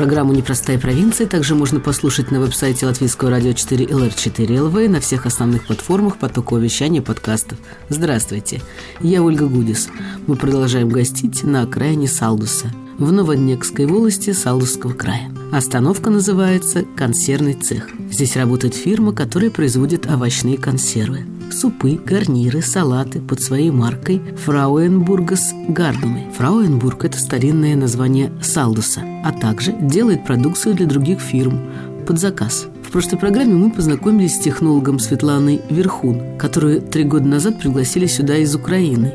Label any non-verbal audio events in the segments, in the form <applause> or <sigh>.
Программу «Непростая провинция» также можно послушать на веб-сайте Латвийского радио 4 LR4 LV на всех основных платформах потокового вещания подкастов. Здравствуйте, я Ольга Гудис. Мы продолжаем гостить на окраине Салдуса в Новоднекской волости Салдусского края. Остановка называется «Консервный цех». Здесь работает фирма, которая производит овощные консервы супы, гарниры, салаты под своей маркой Фрауенбургас Гардумы. Фрауенбург – это старинное название Салдуса, а также делает продукцию для других фирм под заказ. В прошлой программе мы познакомились с технологом Светланой Верхун, которую три года назад пригласили сюда из Украины,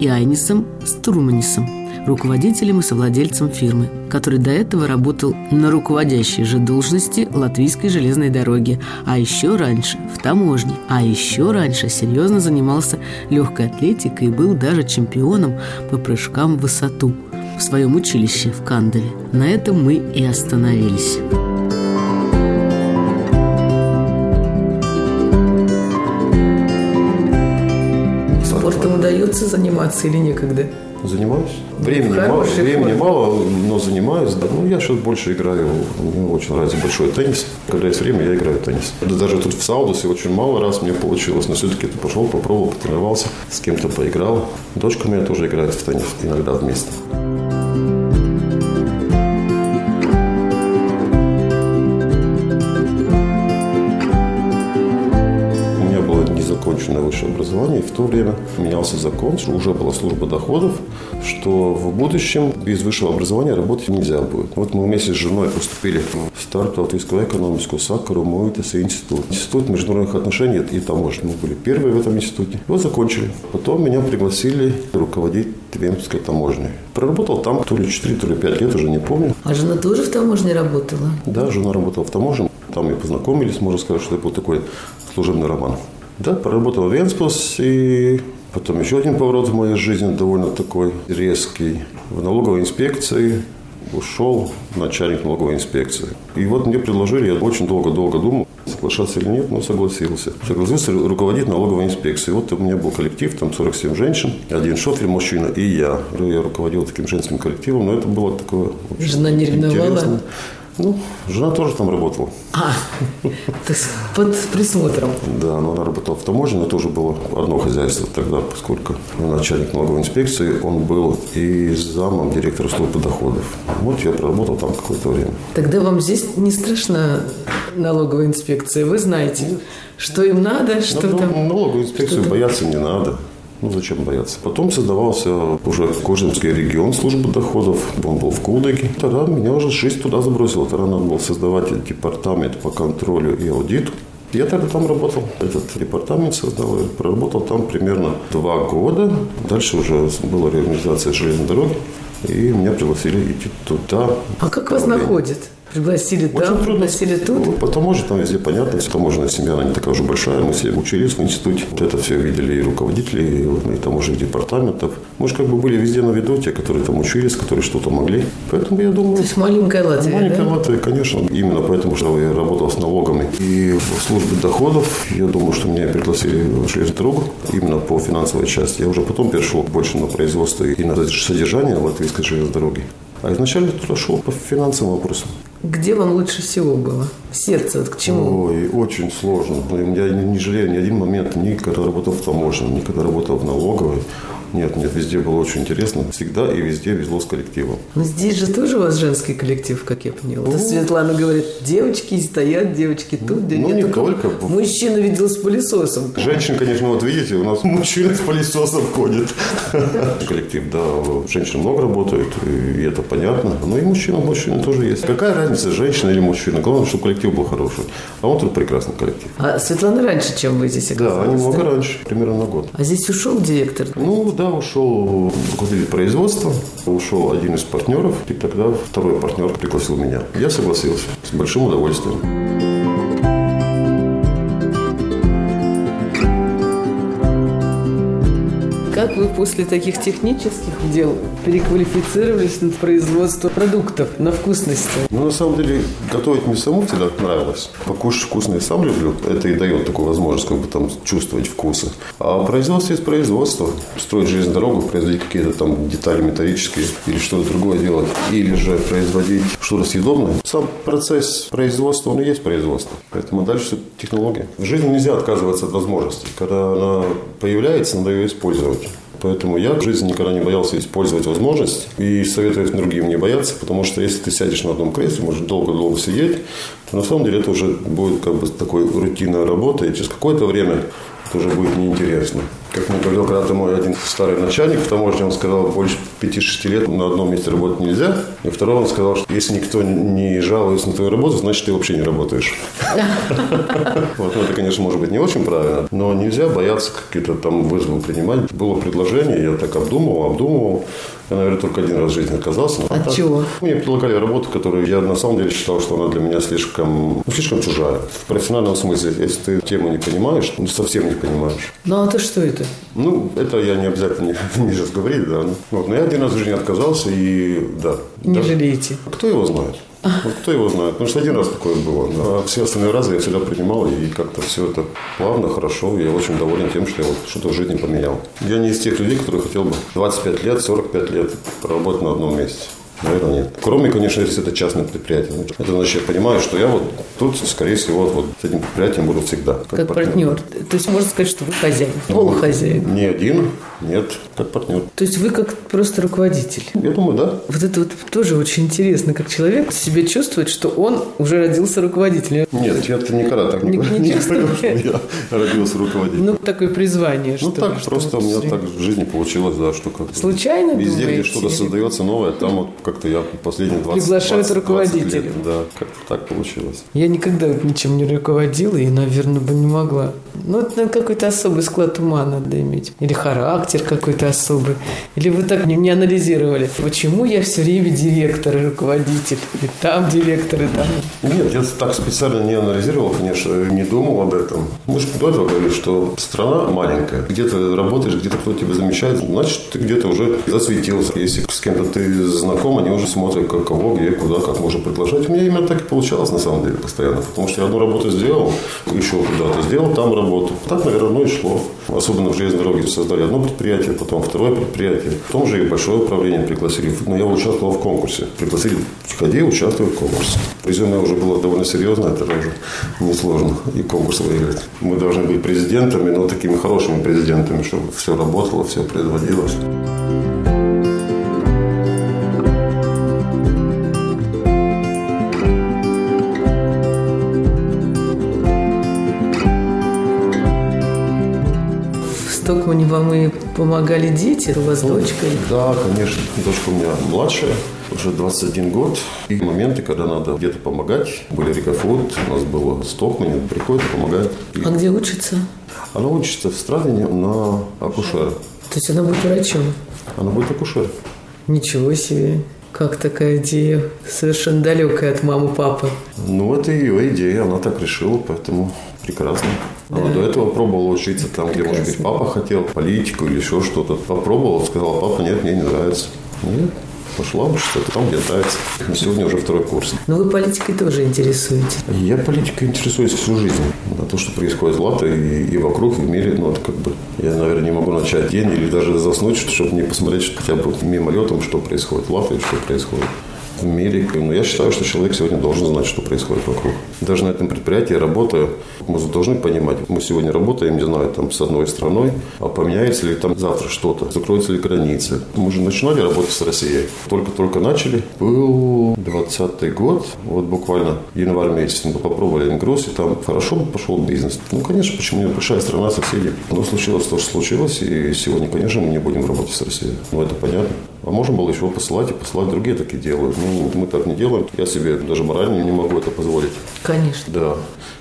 и Айнисом Струманисом – руководителем и совладельцем фирмы, который до этого работал на руководящей же должности Латвийской железной дороги, а еще раньше в таможне, а еще раньше серьезно занимался легкой атлетикой и был даже чемпионом по прыжкам в высоту в своем училище в Канделе. На этом мы и остановились. Спортом удается заниматься или некогда? Занимаюсь. Времени, мало, времени мало, но занимаюсь. Да. Ну, я сейчас больше играю. Мне очень нравится большой теннис. Когда есть время, я играю в теннис. Даже тут в Саудусе очень мало раз мне получилось, но все-таки ты пошел, попробовал, потренировался, с кем-то поиграл. Дочка у меня тоже играет в теннис иногда вместе. законченное высшее образование. И в то время менялся закон, что уже была служба доходов, что в будущем без высшего образования работать нельзя будет. Вот мы вместе с женой поступили в старт Латвийского экономического сакару Мойтес институт. Институт международных отношений и таможни. Мы были первые в этом институте. И вот закончили. Потом меня пригласили руководить Твемской таможней. Проработал там то ли 4, то ли 5 лет, уже не помню. А жена тоже в таможне работала? Да, жена работала в таможне. Там мы познакомились, можно сказать, что это был такой служебный роман. Да, проработал в Венспилс и потом еще один поворот в моей жизни довольно такой резкий. В налоговой инспекции ушел начальник налоговой инспекции. И вот мне предложили, я очень долго-долго думал, соглашаться или нет, но согласился. Согласился руководить налоговой инспекцией. Вот у меня был коллектив, там 47 женщин, один шофер мужчина и я. Я руководил таким женским коллективом, но это было такое... Жена не ревновала? Ну, жена тоже там работала. А, то есть под присмотром. Да, но она работала в таможне, но тоже было одно хозяйство тогда, поскольку начальник налоговой инспекции, он был и замом директора службы доходов. Вот я проработал там какое-то время. Тогда вам здесь не страшна налоговая инспекция? Вы знаете, что им надо, что ну, там... Налоговую инспекцию бояться не надо. Ну, зачем бояться? Потом создавался уже Кожинский регион службы доходов. Он был в Кулдыге. Тогда меня уже жизнь туда забросила. Тогда надо было создавать департамент по контролю и аудиту. Я тогда там работал. Этот департамент создал. Я проработал там примерно два года. Дальше уже была реорганизация железной дороги. И меня пригласили идти туда. А как вас находят? Пригласили Очень там, трудно. пригласили тут. Ну, потому что там везде понятно, таможенная семья, она не такая уже большая. Мы все учились в институте. Вот это все видели и руководители, и, и таможенных департаментов. Мы же как бы были везде на виду, те, которые там учились, которые что-то могли. Поэтому я думаю... То есть маленькая Латвия, Маленькая да? Латвия, конечно. Именно поэтому, что я работал с налогами и в службе доходов. Я думаю, что меня пригласили в дорогу именно по финансовой части. Я уже потом перешел больше на производство и на содержание латвийской железной дороги. А изначально туда шел по финансовым вопросам. Где вам лучше всего было? Сердце вот к чему? Ой, очень сложно. Я не жалею ни один момент, ни когда работал в таможне, ни когда работал в налоговой. Нет, нет, везде было очень интересно. Всегда и везде везло с коллективом. Но здесь же тоже у вас женский коллектив, как я поняла. Ну, Светлана говорит, девочки стоят, девочки тут. Да ну, не только. Мужчина видел с пылесосом. Женщин, конечно, вот видите, у нас <laughs> мужчина с пылесосом ходит. <laughs> Коллектив, да, женщин много работают, и это понятно. Но и мужчина, мужчина тоже есть. Какая разница, женщина или мужчина? Главное, чтобы коллектив был хороший. А он тут прекрасный коллектив. А Светлана раньше, чем вы здесь оказалась? Да, немного да? раньше, примерно на год. А здесь ушел директор? Ну, да, ушел руководитель производства, ушел один из партнеров, и тогда второй партнер пригласил меня. Я согласился с большим удовольствием. Как вы после таких технических дел переквалифицировались на производство продуктов, на вкусности? Ну, на самом деле, готовить мне самому всегда нравилось. Покушать вкусное сам люблю. Это и дает такую возможность как бы там чувствовать вкусы. А производство есть производство. Строить железную дорогу, производить какие-то там детали металлические или что-то другое делать. Или же производить что-то съедобное. Сам процесс производства, он и есть производство. Поэтому дальше технология. В жизни нельзя отказываться от возможностей. Когда она появляется, надо ее использовать. Поэтому я в жизни никогда не боялся использовать возможность и советую другим не бояться, потому что если ты сядешь на одном кресле, можешь долго-долго сидеть, то на самом деле это уже будет как бы такой рутинная работа, и через какое-то время это уже будет неинтересно. Как мне говорил когда-то мой один старый начальник в таможне, он сказал, больше 5-6 лет на одном месте работать нельзя. И второй он сказал, что если никто не жалуется на твою работу, значит, ты вообще не работаешь. <laughs> Вот, ну, это, конечно, может быть не очень правильно, но нельзя бояться какие-то там вызовы принимать. Было предложение, я так обдумывал, обдумывал. Я, наверное, только один раз в жизни отказался. От так, чего? Мне предлагали работу, которую я на самом деле считал, что она для меня слишком, ну, слишком чужая. В профессиональном смысле, если ты тему не понимаешь, ну, совсем не понимаешь. Ну, а то что это? Ну, это я не обязательно не, <laughs> сейчас говорить, да. Вот, но я один раз в жизни отказался и да. Не да. жалеете? Кто его знает? <laughs> Вот кто его знает? Потому что один раз такое было. А все остальные разы я всегда принимал, и как-то все это плавно, хорошо. Я очень доволен тем, что я вот что-то в жизни поменял. Я не из тех людей, которые хотел бы 25 лет, 45 лет проработать на одном месте. Наверное, нет. Кроме, конечно, если это частное предприятие. Ну, это значит, я понимаю, что я вот тут, скорее всего, вот с этим предприятием буду всегда. Как, как партнер. партнер. То есть можно сказать, что вы хозяин, полухозяин. Не один, нет, как партнер. То есть вы как просто руководитель. Я думаю, да. Вот это вот тоже очень интересно, как человек себя чувствует, что он уже родился руководителем. Нет, я-то никогда так не, не, не чувствую, что я родился руководителем. Ну, такое призвание, Ну, так что просто у меня так в жизни получилось, да, что как Случайно Везде, где что-то создается новое, там вот как-то я последние 20, Приглашают 20, руководителя. лет, да, как-то так получилось. Я никогда ничем не руководила и, наверное, бы не могла. Ну, это какой-то особый склад ума надо иметь. Или характер какой-то особый. Или вы так не, не анализировали, почему я все время директор и руководитель, и там директор, и там. Нет, я так специально не анализировал, конечно, не думал об этом. Мы же до этого говорили, что страна маленькая. Где то работаешь, где-то кто-то тебя замечает, значит, ты где-то уже засветился. Если с кем-то ты знаком, они уже смотрят, как, кого, где, куда, как можно предложить. У меня именно так и получалось, на самом деле, постоянно. Потому что я одну работу сделал, еще куда-то сделал там работу. Так, наверное, оно и шло. Особенно в железной дороге создали одно предприятие, потом второе предприятие. Потом же и большое управление пригласили. Но я участвовал в конкурсе. Пригласили, ходи, участвуй в конкурсе. Резюме уже было довольно серьезно, это уже несложно. И конкурс выиграть. Мы должны быть президентами, но такими хорошими президентами, чтобы все работало, все производилось. Стокмане вам и помогали дети, у вас ну, дочка? Да, конечно. Дочка у меня младшая, уже 21 год. И моменты, когда надо где-то помогать. Были Рикофуд, у нас было Стокмане, приходит, помогает. И... А где учится? Она учится в Страдине на акушера. То есть она будет врачом? Она будет акушер. Ничего себе. Как такая идея? Совершенно далекая от мамы, папы. Ну, это ее идея, она так решила, поэтому прекрасно. Да. Она до этого пробовала учиться там, прекрасно. где, может быть, папа хотел, политику или еще что-то. Попробовала, сказала, папа, нет, мне не нравится. Нет, пошла учиться, там где нравится. Сегодня уже второй курс. Но вы политикой тоже интересуетесь? Я политикой интересуюсь всю жизнь. На то, что происходит в Латвии и, и вокруг, в мире, ну, это как бы... Я, наверное, не могу начать день или даже заснуть, чтобы не посмотреть хотя бы мимолетом, что происходит в Латвии, что происходит мире. Но я считаю, что человек сегодня должен знать, что происходит вокруг. Даже на этом предприятии, работая, мы должны понимать, мы сегодня работаем, не знаю, там с одной страной, а поменяется ли там завтра что-то, закроются ли границы. Мы же начинали работать с Россией. Только-только начали. Был 20 год, вот буквально январь месяц, мы попробовали Ингрус, и там хорошо пошел бизнес. Ну, конечно, почему нет? Большая страна, соседи. Но случилось то, что случилось, и сегодня, конечно, мы не будем работать с Россией. Ну, это понятно. А можем было еще посылать и посылать. Другие такие делают. Ну, мы так не делаем. Я себе даже морально не могу это позволить. Конечно. Да.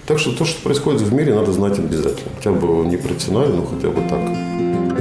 Так что то, что происходит в мире, надо знать обязательно. Хотя бы не профессионально, но хотя бы так.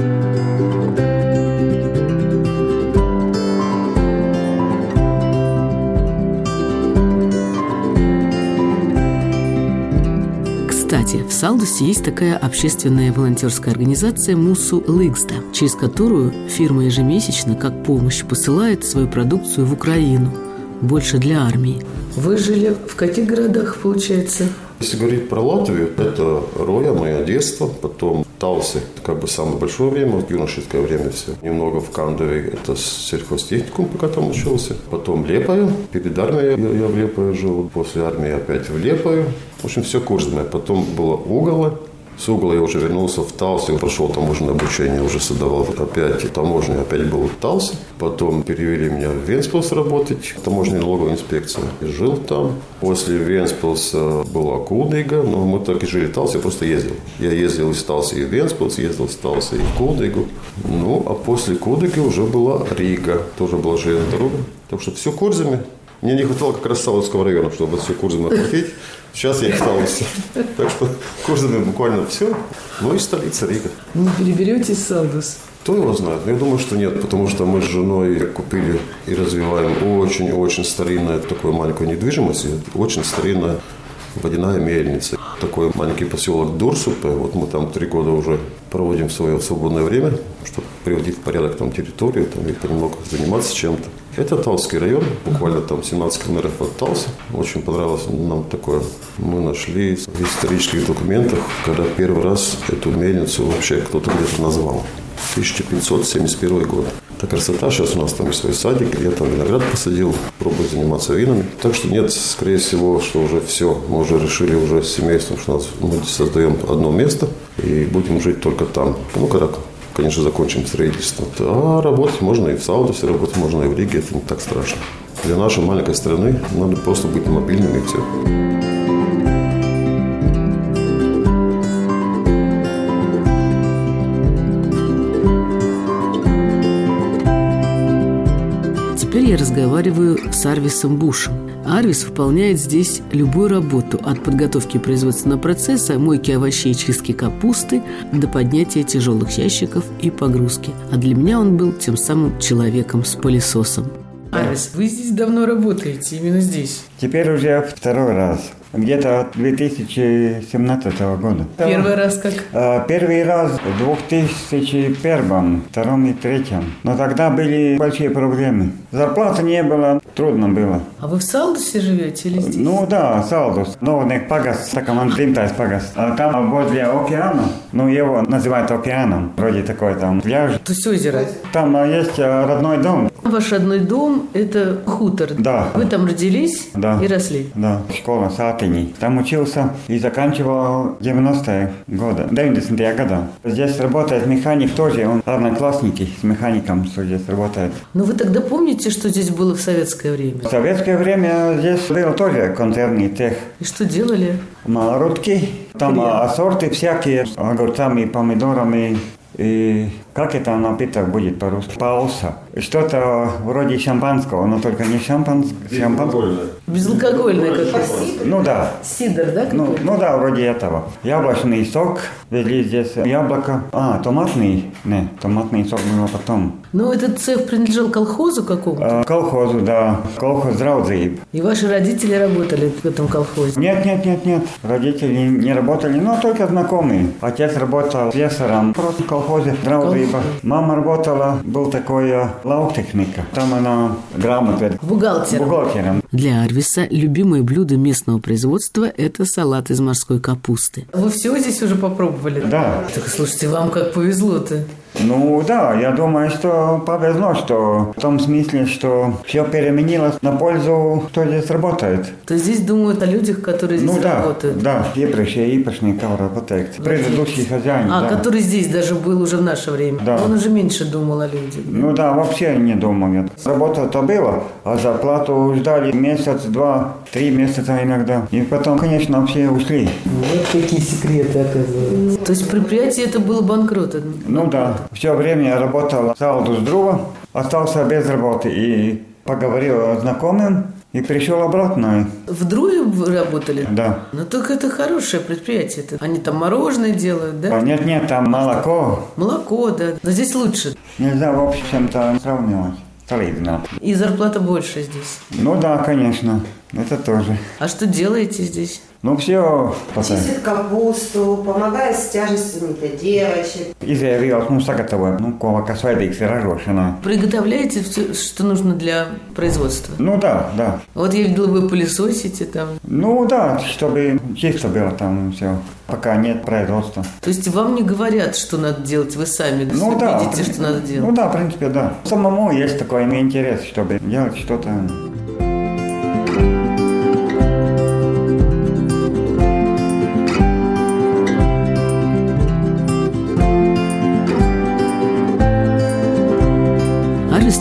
Салдусе есть такая общественная волонтерская организация Мусу Лыгста, через которую фирма ежемесячно, как помощь, посылает свою продукцию в Украину, больше для армии. Вы жили в каких городах, получается? Если говорить про Латвию, это Роя, мое детство, потом Талси, как бы самое большое время, юношеское время все. Немного в Кандове, это сельхозтехникум, пока там учился. Потом Лепаю, перед армией я, я в Лепаю жил, после армии опять в Лепаю. В общем, все курсами. Потом было Уголо, с угла я уже вернулся в Талсе, прошел таможенное обучение, уже создавал опять таможню, опять был в Талсе. Потом перевели меня в Венспилс работать, таможенная налоговая инспекция. И жил там. После Венспилса была Кулдыга, но мы так и жили в Талсе, я просто ездил. Я ездил из Талса и в Венспилс, ездил из Талса и в Кулдыгу. Ну, а после Кулдыги уже была Рига, тоже была железная дорога. Так что все курсами. Мне не хватало как раз Салдусского района, чтобы все курсами охватить. Сейчас я остался. Так что курсами буквально все. Ну и столица Рига. Не переедете в Салдус? Кто его знает? Я думаю, что нет, потому что мы с женой купили и развиваем очень-очень старинную такую маленькую недвижимость, очень старинная водяная мельница. Такой маленький поселок Дурсупе. Вот мы там три года уже проводим свое свободное время, чтобы приводить в порядок там территорию там, и понемногу заниматься чем-то. Это Талский район, буквально там 17 километров от Талса. Очень понравилось нам такое. Мы нашли в исторических документах, когда первый раз эту мельницу вообще кто-то где-то назвал. 1571 год. Это красота. Сейчас у нас там есть свой садик. Я там виноград посадил, пробую заниматься винами. Так что нет, скорее всего, что уже все. Мы уже решили уже с семейством, что нас, мы создаем одно место и будем жить только там. Ну, когда конечно, закончим строительство. А работать можно и в Саудовсе, работать можно и в Риге, это не так страшно. Для нашей маленькой страны надо просто быть мобильными и все. Я разговариваю с Арвисом Бушем, Арвис выполняет здесь любую работу от подготовки производственного процесса, мойки овощей и чистки капусты до поднятия тяжелых ящиков и погрузки. А для меня он был тем самым человеком с пылесосом. Арвис, вы здесь давно работаете, именно здесь? Теперь уже второй раз где-то от 2017 года. Первый раз как? А, первый раз в 2001, втором и третьем. Но тогда были большие проблемы. Зарплаты не было, трудно было. А вы в Салдусе живете или здесь? Ну да, Салдус. Новник Пагас, так он Димтайс Пагас. А там возле океана, ну его называют океаном, вроде такой там пляж. То есть озеро? Там а, есть а, родной дом. Ваш родной дом – это хутор? Да. Вы там родились да. и росли? Да, школа, сад Сатыни. Там учился и заканчивал 90-е годы, 90-е годы. Здесь работает механик тоже, он равноклассники с механиком, здесь работает. Но вы тогда помните, что здесь было в советское время? В советское время здесь был тоже концерный тех. И что делали? Марутки, там ассорты всякие, огурцами, помидорами, и как это напиток будет по-русски? Пауса. Что-то вроде шампанского, но только не шампанское. Безалкогольное. Безалкогольное какое Ну да. Сидр, да? Ну, ну да, вроде этого. Яблочный сок. Везли здесь яблоко. А, томатный. Не, томатный сок был потом. Ну, этот цех принадлежал колхозу какому-то? А, колхозу, да. Колхоз Драудзиеб. И ваши родители работали в этом колхозе? Нет, нет, нет, нет. Родители не работали, но только знакомые. Отец работал слесарем. Просто в колхозе Драудзиеб либо мама работала, был такой э, лаутехника. Там она грамота. Бухгалтером. Бухгалтером. Для Арвиса любимое блюдо местного производства – это салат из морской капусты. Вы все здесь уже попробовали? Да. Так, слушайте, вам как повезло-то. Ну да, я думаю, что повезло, что в том смысле, что все переменилось на пользу, кто здесь работает. То здесь думают о людях, которые здесь ну, да, работают? Да, Епрещи и Ипошников работает. Предыдущий хозяин, А, да. который здесь даже был уже в наше время. Да. Он уже меньше думал о людях. Ну да, вообще не думаю. Работа-то была, а зарплату ждали месяц, два, три месяца иногда. И потом, конечно, все ушли. Вот какие секреты, оказывается. То есть предприятие это было банкротом? Ну да, все время я работал в Алдус Друга, остался без работы и поговорил с знакомым и пришел обратно. В Друге работали? Да. Ну только это хорошее предприятие. -то. Они там мороженое делают, да? А нет, нет, там молоко. Молоко, да. Но здесь лучше. Нельзя, в общем-то, сравнивать. Солидно. И зарплата больше здесь. Ну да, конечно. Это тоже. А что делаете здесь? Ну, все Чистит капусту, помогает с тяжестями для девочек. mums sagatavo, nu, ko kas vajadzīgs ir ražošanā. Приготовляете все, что нужно для производства? Ну да, да. Вот я видела, вы пылесосите там. Ну да, чтобы чисто было там все, пока нет производства. То есть вам не говорят, что надо делать, вы сами Ну да. видите, в что надо принципе- делать. Ну да, в принципе, да. Самому есть такой интерес, чтобы делать что-то.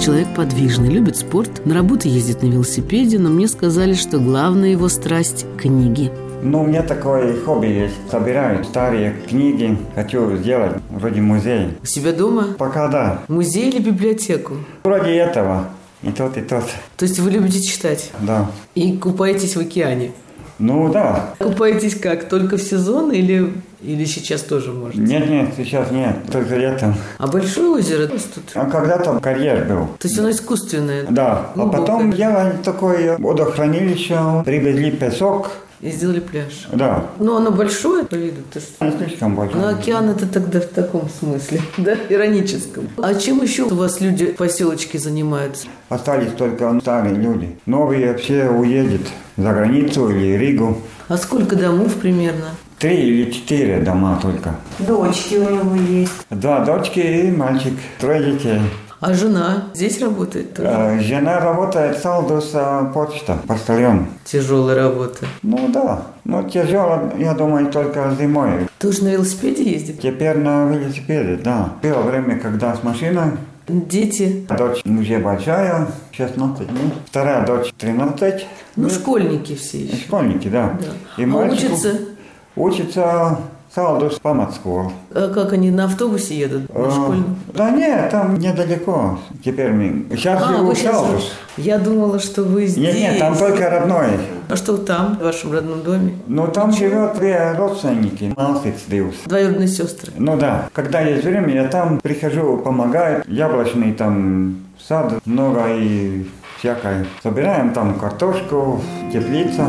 Человек подвижный, любит спорт, на работу ездит на велосипеде, но мне сказали, что главная его страсть – книги. Ну, у меня такое хобби есть. Собираю старые книги, хочу сделать вроде музей. У себя дома? Пока да. Музей или библиотеку? Вроде этого. И тот, и тот. То есть вы любите читать Да. и купаетесь в океане? Ну да. Купаетесь как? Только в сезон или, или сейчас тоже можно? Нет, нет, сейчас нет. Только летом. А большое озеро тут? А когда-то карьер был. То есть оно искусственное? Да, а Глубокое. потом делали такое водохранилище, привезли песок. И сделали пляж. Да, Ну, оно большое по виду. есть- не слишком большой. Ну, океан это тогда в таком смысле, <laughs> да, ироническом. А чем еще у вас люди в поселочке занимаются? Остались только старые люди. Новые все уедут за границу или Ригу. А сколько домов примерно? Три или четыре дома только. Дочки у него есть. Два дочки и мальчик. Трое детей. А жена здесь работает тоже? Э, Жена работает Салдус э, почта, почтальон. Тяжелая работа. Ну да, но тяжело, я думаю, только зимой. Тоже на велосипеде ездит? Теперь на велосипеде, да. Было время, когда с машиной Дети? Дочь уже большая, 16 лет. Вторая дочь 13. Ну, школьники все еще. Школьники, да. Да. И а мальчику учатся? Учится Салдус Паматского. А как они на автобусе едут? На школьном? Да нет, там недалеко. Теперь мы... Сейчас А, живу в. Я думала, что вы здесь. Нет, нет, там только родной. А что там, в вашем родном доме? Но там живет две родственники. Малфиц Диус. Двоюродные сестры. Ну да, когда есть время, я там прихожу, помогаю. Яблочный там сад много и всякое. Собираем там картошку, теплица.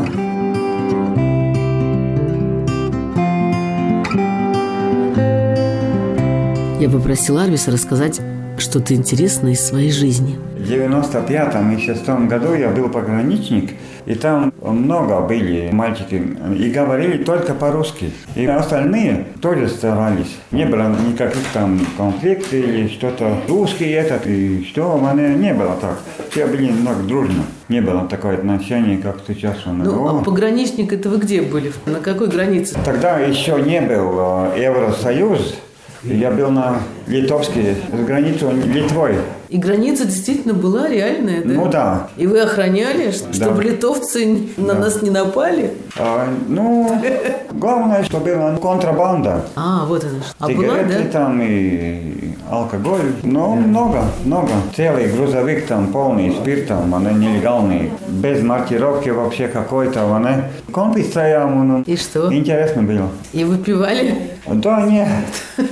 Я попросила Арвиса рассказать что-то интересное из своей жизни. В 95 и 6 году я был пограничник, и там много были мальчики, и говорили только по-русски. И остальные тоже старались. Не было никаких там конфликтов или что-то. Русский этот и что, мне не было так. Все были много дружно. Не было такое отношение, как сейчас. он. Ну, О, а пограничник это вы где были? На какой границе? Тогда еще не был э, Евросоюз. Я был на литовской, с границей Литвой. И граница действительно была реальная, да? Ну да. И вы охраняли, чтобы литовцы на нас не напали? А, ну, главное, что была контрабанда. А, вот она. что. А была, Сигареты да? там и алкоголь. Ну, много, много. Целый грузовик там полный спиртом, они нелегальные. Без маркировки вообще какой-то, они конфисциями, ну. И что? Интересно было. И выпивали? Да нет. <laughs>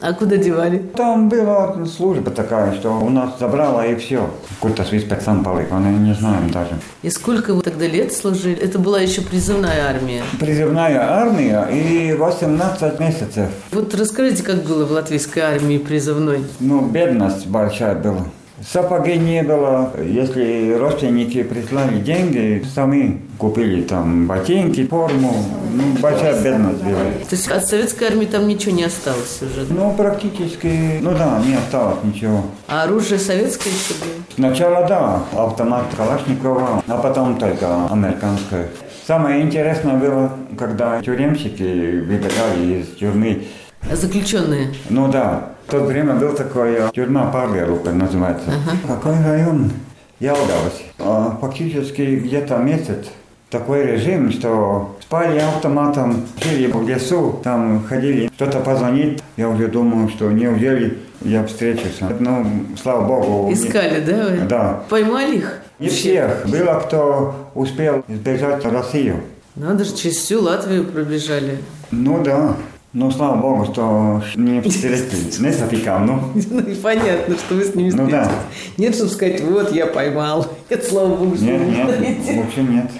А куда девали? Там была служба такая, что у нас забрала и все. Какой-то спецам полик, они не знаем даже. И сколько вы тогда лет служили? Это была еще призывная армия. Призывная армия и 18 месяцев. Вот расскажите, как было в латвийской армии призывной? Ну, бедность большая была. Сапоги не было. Если родственники прислали деньги, сами купили там ботинки, форму. Ну, большая бедность была. То есть от советской армии там ничего не осталось уже? Ну, практически, ну да, не осталось ничего. А оружие советское еще было? Сначала, да, автомат Калашникова, а потом только американское. Самое интересное было, когда тюремщики выбегали из тюрьмы. Заключенные? Ну да, в то время был такой э, тюрьма Парлерупер называется. Какой район? Ялгавас. А, Фактически где-то месяц такой режим, что спали автоматом, жили в лесу, там ходили, кто-то позвонит, я уже думаю, что неужели я встречусь. Ну, слава богу. не- Искали, да? вы? Да. Поймали их? Не всех. Было, кто успел избежать в Россию. Надо же, через всю Латвию пробежали. Ну да. Ну, слава богу, что не встретились, не запекал, ну. <laughs> Ну, и понятно, что вы с ними Ну да. Нет, чтобы сказать, вот я поймал. <laughs> Нет, слава богу, что Нет, нет, вообще нет.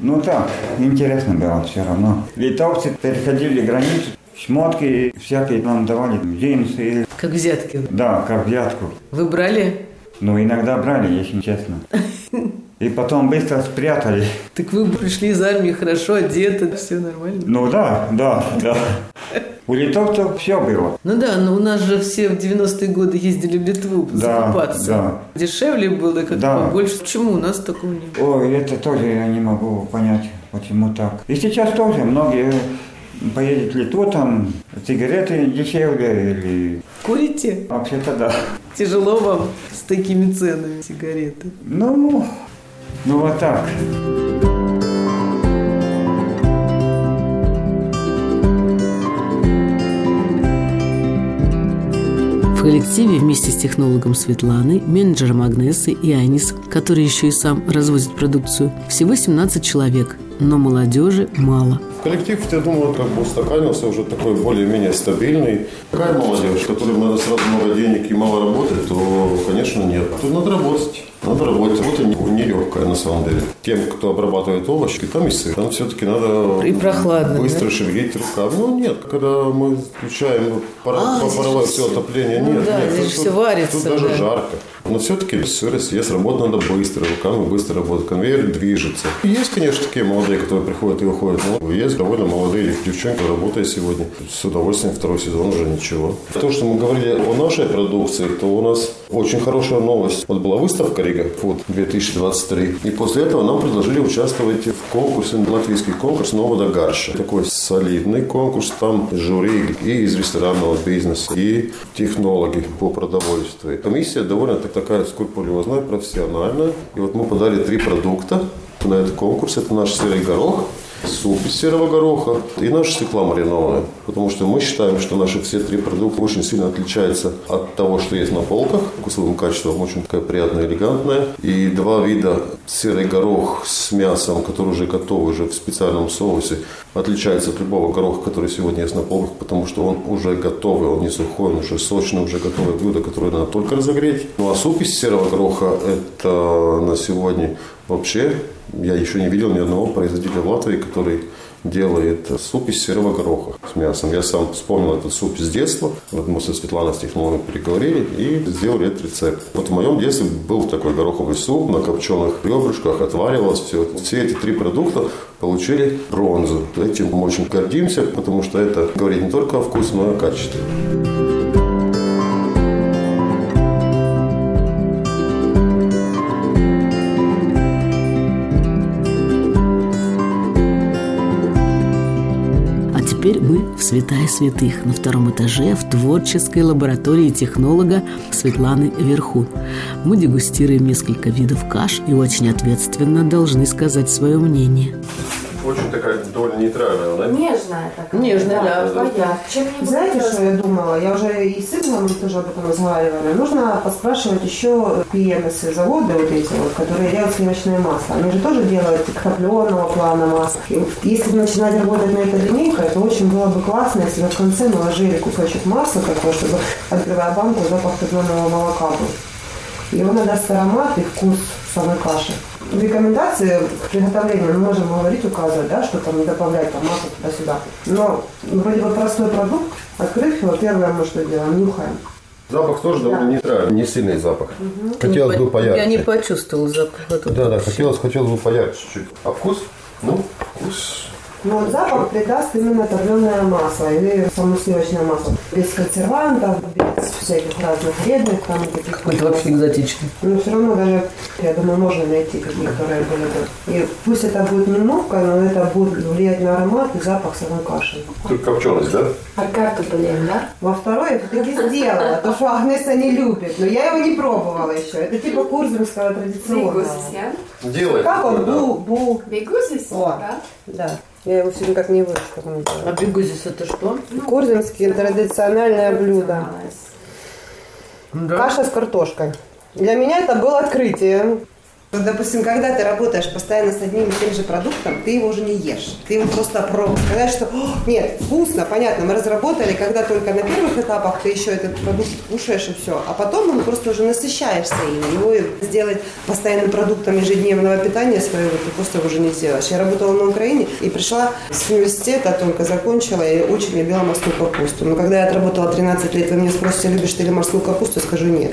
Ну так, интересно было все равно. Литовцы переходили границу, шмотки всякие нам давали, джинсы, Как взятки. да, как взятку. Вы брали? Ну, иногда брали, если честно. <laughs> И потом быстро спрятали. Так вы пришли из армии хорошо одеты, все нормально. Ну да, да, да. У литовцев все было. Ну да, но у нас же все в 90-е годы ездили в Литву Да, закупаться. да. Дешевле было, как Да. побольше. Почему у нас такого не было? Ой, это тоже я не могу понять, почему так. И сейчас тоже многие поедут в Литву, там сигареты дешевле или... Курите? Вообще-то да. Тяжело вам с такими ценами сигареты. Ну, ну вот так. В коллективе вместе с технологом Светланой, менеджером Агнесой и Анис, который еще и сам развозит продукцию, всего 17 человек, но молодежи мало. Коллектив, я думаю, как бы устаканился, уже такой более-менее стабильный. Такая молодежь, которая надо сразу много денег и мало работать, то, конечно, нет. Тут надо работать. Надо работать. Работа не- нелегкая, на самом деле. Тем, кто обрабатывает овощи, там и сыр. Там все-таки надо И прохладно, быстро шевелить руками. Ну, нет, когда мы включаем пара- А, паровое же все отопление, ну нет, да, нет. здесь тут- тут- варится, Тут даже да. жарко. Но все-таки сыр съест, работать надо быстро, руками быстро работать, конвейер движется. И есть, конечно, такие молодые, которые приходят и уходят. Но есть довольно молодые девчонки, работают сегодня. С удовольствием второй сезон уже ничего. То, что мы говорили о нашей продукции, то у нас очень хорошая новость. Вот была выставка Рига Food 2023. И после этого нам предложили участвовать в конкурсе, латвийский конкурс «Новода Гарша». Такой солидный конкурс. Там жюри и из ресторанного бизнеса, и технологи по продовольствию. Комиссия довольно такая скрупулезная, профессиональная. И вот мы подали три продукта на этот конкурс. Это наш серый горох, суп из серого гороха и наша свекла маринованная. Потому что мы считаем, что наши все три продукта очень сильно отличаются от того, что есть на полках. Вкусовым качеством очень такая приятная, элегантная. И два вида серый горох с мясом, который уже готовый, уже в специальном соусе, отличается от любого гороха, который сегодня есть на полках, потому что он уже готовый, он не сухой, он уже сочный, уже готовое блюдо, которое надо только разогреть. Ну а суп из серого гороха это на сегодня вообще я еще не видел ни одного производителя в Латвии, который делает суп из серого гороха с мясом. Я сам вспомнил этот суп с детства. Вот мы со Светланой с технологом переговорили и сделали этот рецепт. Вот в моем детстве был такой гороховый суп на копченых ребрышках, отваривалось все. Все эти три продукта получили бронзу. Этим мы очень гордимся, потому что это говорит не только о вкусе, но и о качестве. Святая святых на втором этаже в творческой лаборатории технолога Светланы Верху. Мы дегустируем несколько видов каш и очень ответственно должны сказать свое мнение. Очень такая довольно нейтральная, да? Нежная такая. Нежная, да. Своя. Чем-нибудь Знаете, что я думала? Я уже и с сыном мы тоже об этом разговаривали. Нужно поспрашивать еще PMS заводы вот эти вот, которые делают сливочное масло. Они же тоже делают топленого плана масла. И вот если начинать работать на этой линейкой, то очень было бы классно, если бы в конце наложили кусочек масла такой, чтобы, открывая банку, запах топленого молока был. И он надаст аромат и вкус самой каши. В рекомендации к приготовлению мы можем говорить, указывать, да, что там не добавлять там масло туда-сюда. Но вроде бы простой продукт, открыв его, первое мы что делаем, нюхаем. Запах тоже довольно нейтральный, не сильный запах. Хотелось бы поярче. Я не почувствовала запаха. тут. Да, да, хотелось, хотелось бы поярче чуть-чуть. А вкус? Ну, вкус. Но вот запах придаст именно топленое масло или само сливочное масло. Без консервантов, без всяких разных вредных там таких. Какой-то вообще экзотичный. Но все равно даже, я думаю, можно найти какие, которые были бы. И пусть это будет немного, но это будет влиять на аромат и запах самой каши. Тут копченость, да? А карту блин, да? Во второй я таки сделала, то, что Агнеса не любит. Но я его не пробовала еще. Это типа курзамского традиционного. Бегусис, я? Делай. Как он? Бу, бу. Бегусис, О. да? Да. Я его все никак не выучу, как он А бегузис это что? Курзамские традициональное блюдо. Да. Каша с картошкой. Для меня это было открытие. Вот, допустим, когда ты работаешь постоянно с одним и тем же продуктом, ты его уже не ешь. Ты его просто пробуешь. Сказать, что нет, вкусно, понятно, мы разработали, когда только на первых этапах ты еще этот продукт кушаешь и все. А потом он просто уже насыщаешься им. Его сделать постоянным продуктом ежедневного питания своего ты просто уже не сделаешь. Я работала на Украине и пришла с университета, только закончила и очень любила морскую капусту. Но когда я отработала 13 лет, вы меня спросите, любишь ты ли морскую капусту, я скажу нет.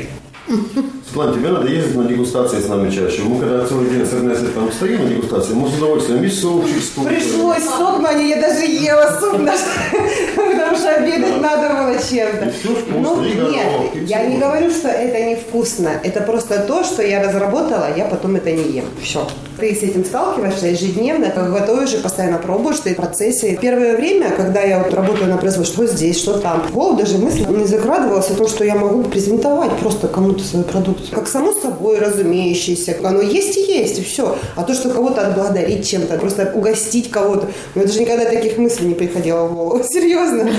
Светлана, тебе надо ездить на дегустации с нами чаще. Мы когда целый день с Эрнестой там стоим на дегустации, мы с удовольствием весь супчик с Пришлось сок, но я даже ела суп, <laughs> потому что обедать надо было чем-то. Ну, нет, я не говорю, что это невкусно. Это просто то, что я разработала, я потом это не ем. Все. Ты с этим сталкиваешься ежедневно, готовишь и постоянно пробуешь, ты в процессе. Первое время, когда я вот работаю на производстве, что здесь, что там, в голову даже мысль не закрадывалась о том, что я могу презентовать просто кому-то свой продукт. Как само собой разумеющееся. Оно есть и есть, и все. А то, что кого-то отблагодарить чем-то, просто угостить кого-то, мне даже никогда таких мыслей не приходило в голову. <laughs> Серьезно.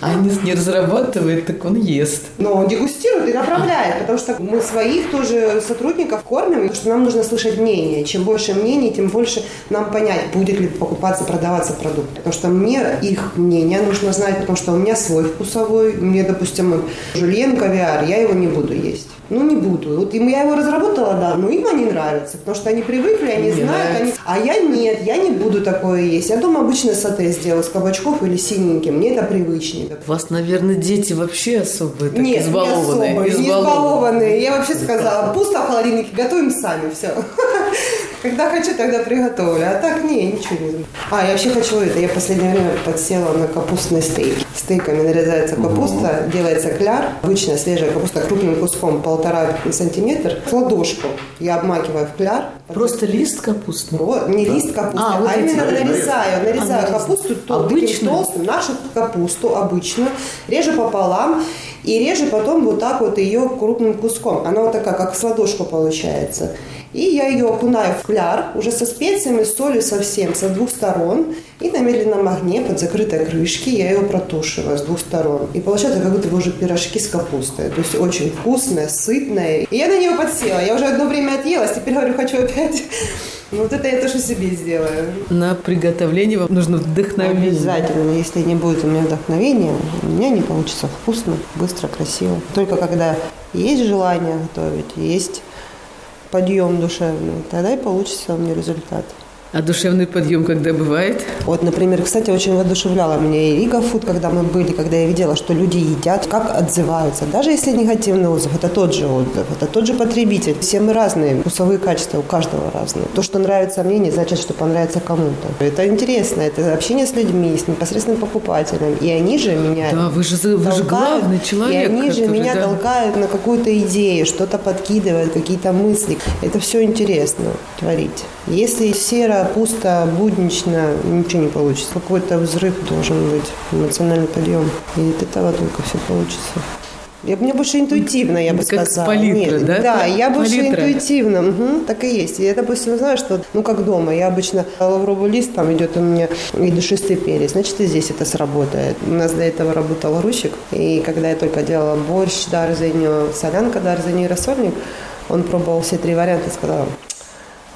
А Анис не разрабатывает, так он ест. Но он дегустирует и направляет, потому что мы своих тоже сотрудников кормим, потому что нам нужно слышать мнение. Чем больше мнений, тем больше нам понять, будет ли покупаться, продаваться продукт. Потому что мне их мнение нужно знать, потому что у меня свой вкусовой. Мне, допустим, жульен кавиар, я его не буду есть. Ну, не буду. Вот им я его разработала, да, но им они нравятся, потому что они привыкли, они не знают, они... а я нет, я не буду такое есть. Я дома обычно сате сделаю с кабачков или синеньким, мне это привычнее. У вас, наверное, дети вообще особые, так нет, избалованные. Не, особые, не избалованные. Я вообще сказала, пусто в холодильнике, готовим сами, все. <laughs> Когда хочу, тогда приготовлю. А так, не, ничего не знаю. А, я вообще хочу это. Я в последнее время подсела на капустные стейки. Стейками нарезается капуста, угу. делается кляр. Обычная свежая капуста крупным куском, полтора сантиметра. В ладошку я обмакиваю в кляр. Просто лист капусты? Про, не да? лист капусты, а, вот а именно нарезаю. Нарезаю а, капусту то, обычную? толстым, нашу капусту обычную. Режу пополам и режу потом вот так вот ее крупным куском. Она вот такая, как с ладошку получается. И я ее окунаю в кляр уже со специями, солью совсем, со двух сторон. И на медленном огне под закрытой крышкой я ее протушиваю с двух сторон. И получается как будто бы уже пирожки с капустой. То есть очень вкусная, сытная. И я на нее подсела. Я уже одно время отъелась, теперь говорю, хочу опять. Ну, <laughs> вот это я тоже себе сделаю. На приготовление вам нужно вдохновение. Обязательно. Если не будет у меня вдохновения, у меня не получится вкусно, быстро, красиво. Только когда есть желание готовить, есть подъем душевный, тогда и получится у меня результат. А душевный подъем когда бывает? Вот, например, кстати, очень воодушевляла меня и Рига Фуд, когда мы были, когда я видела, что люди едят, как отзываются. Даже если негативный отзыв, это тот же отзыв, это тот же потребитель. Все мы разные, вкусовые качества у каждого разные. То, что нравится мне, не значит, что понравится кому-то. Это интересно, это общение с людьми, с непосредственным покупателем. И они же меня Да, вы же, вы толкают, же главный человек. И они же меня да? толкают на какую-то идею, что-то подкидывают, какие-то мысли. Это все интересно творить. Если пусто, буднично, ничего не получится. Какой-то взрыв должен быть, эмоциональный подъем. И от этого только все получится. Я, мне больше интуитивно, я бы как сказала. Палитра, Нет, да? Да, я больше палитра. интуитивно. Угу, так и есть. Я, допустим, знаю, что, ну, как дома, я обычно лавровый лист, там идет у меня и душистый перец, значит, и здесь это сработает. У нас до этого работал ручек, и когда я только делала борщ, дарзеню, солянка, дарзеню и рассольник, он пробовал все три варианта и сказал,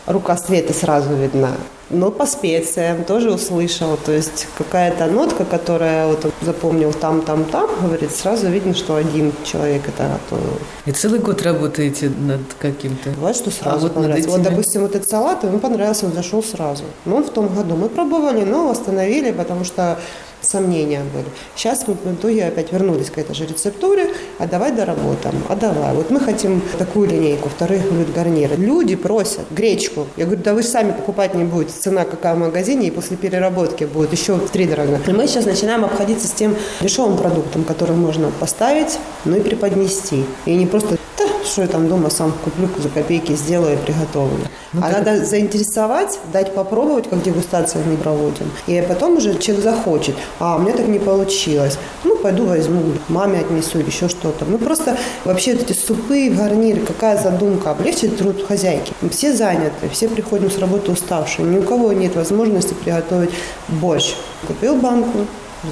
рука света сразу видна. Но по специям тоже услышал. То есть какая-то нотка, которая вот запомнил там, там, там, говорит, сразу видно, что один человек это готовил. И целый год работаете над каким-то? Бывает, что сразу а вот понравится. Этими... Вот, допустим, вот этот салат, ему понравился, он зашел сразу. Но он в том году. Мы пробовали, но остановили, потому что сомнения были. Сейчас мы в итоге опять вернулись к этой же рецептуре, а давай доработаем, а давай. Вот мы хотим такую линейку, вторых блюд гарнира. Люди просят гречку. Я говорю, да вы же сами покупать не будете. Цена какая в магазине, и после переработки будет еще в три дорого. И мы сейчас начинаем обходиться с тем дешевым продуктом, который можно поставить, ну и преподнести. И не просто, да, что я там дома сам куплю за копейки, сделаю и приготовлю. Ну, а так... надо заинтересовать, дать попробовать, как дегустацию мы проводим. И потом уже человек захочет а у меня так не получилось. Ну, пойду возьму, маме отнесу или еще что-то. Ну, просто вообще эти супы, гарниры, какая задумка, облегчить труд хозяйки. Все заняты, все приходим с работы уставшие, ни у кого нет возможности приготовить борщ. Купил банку,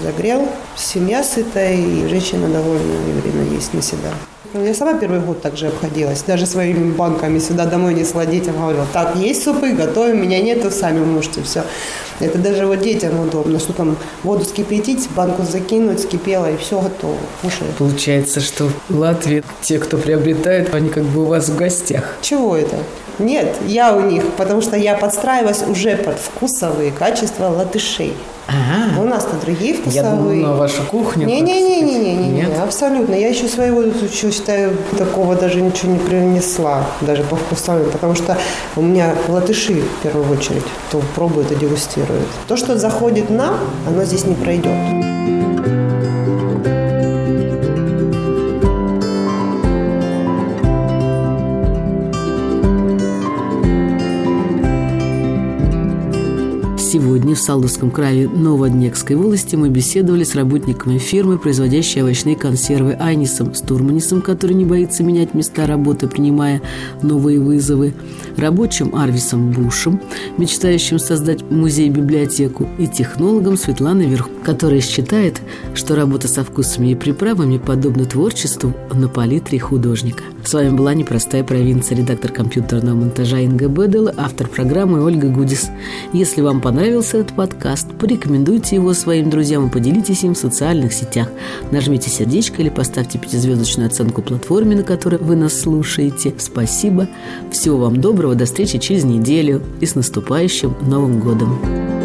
загрел, семья сытая и женщина довольна и время есть на себя. Я сама первый год также обходилась. Даже своими банками сюда домой не детям Говорила, так, есть супы, готовим, меня нету, сами можете, все. Это даже вот детям удобно, что там воду скипятить, банку закинуть, скипела и все готово, кушают. Получается, что в Латвии те, кто приобретает, они как бы у вас в гостях. Чего это? Нет, я у них, потому что я подстраиваюсь уже под вкусовые качества латышей. Ага. У нас-то другие вкусовые. Я думала, на вашу кухню. Не-не-не-не-не, не, абсолютно. Я еще своего, считаю, такого даже ничего не принесла, даже по вкусовым, потому что у меня латыши в первую очередь, кто пробует и дегустирует. То, что заходит нам, оно здесь не пройдет. Сегодня в Салдовском крае Новоднекской волости мы беседовали с работниками фирмы, производящей овощные консервы Айнисом Стурманисом, который не боится менять места работы, принимая новые вызовы, рабочим Арвисом Бушем, мечтающим создать музей-библиотеку, и технологом Светланой Верх, которая считает, что работа со вкусами и приправами подобна творчеству на палитре художника. С вами была «Непростая провинция», редактор компьютерного монтажа Инга Бедела, автор программы Ольга Гудис. Если вам понравилось понравился этот подкаст, порекомендуйте его своим друзьям и поделитесь им в социальных сетях. Нажмите сердечко или поставьте пятизвездочную оценку платформе, на которой вы нас слушаете. Спасибо. Всего вам доброго. До встречи через неделю. И с наступающим Новым годом!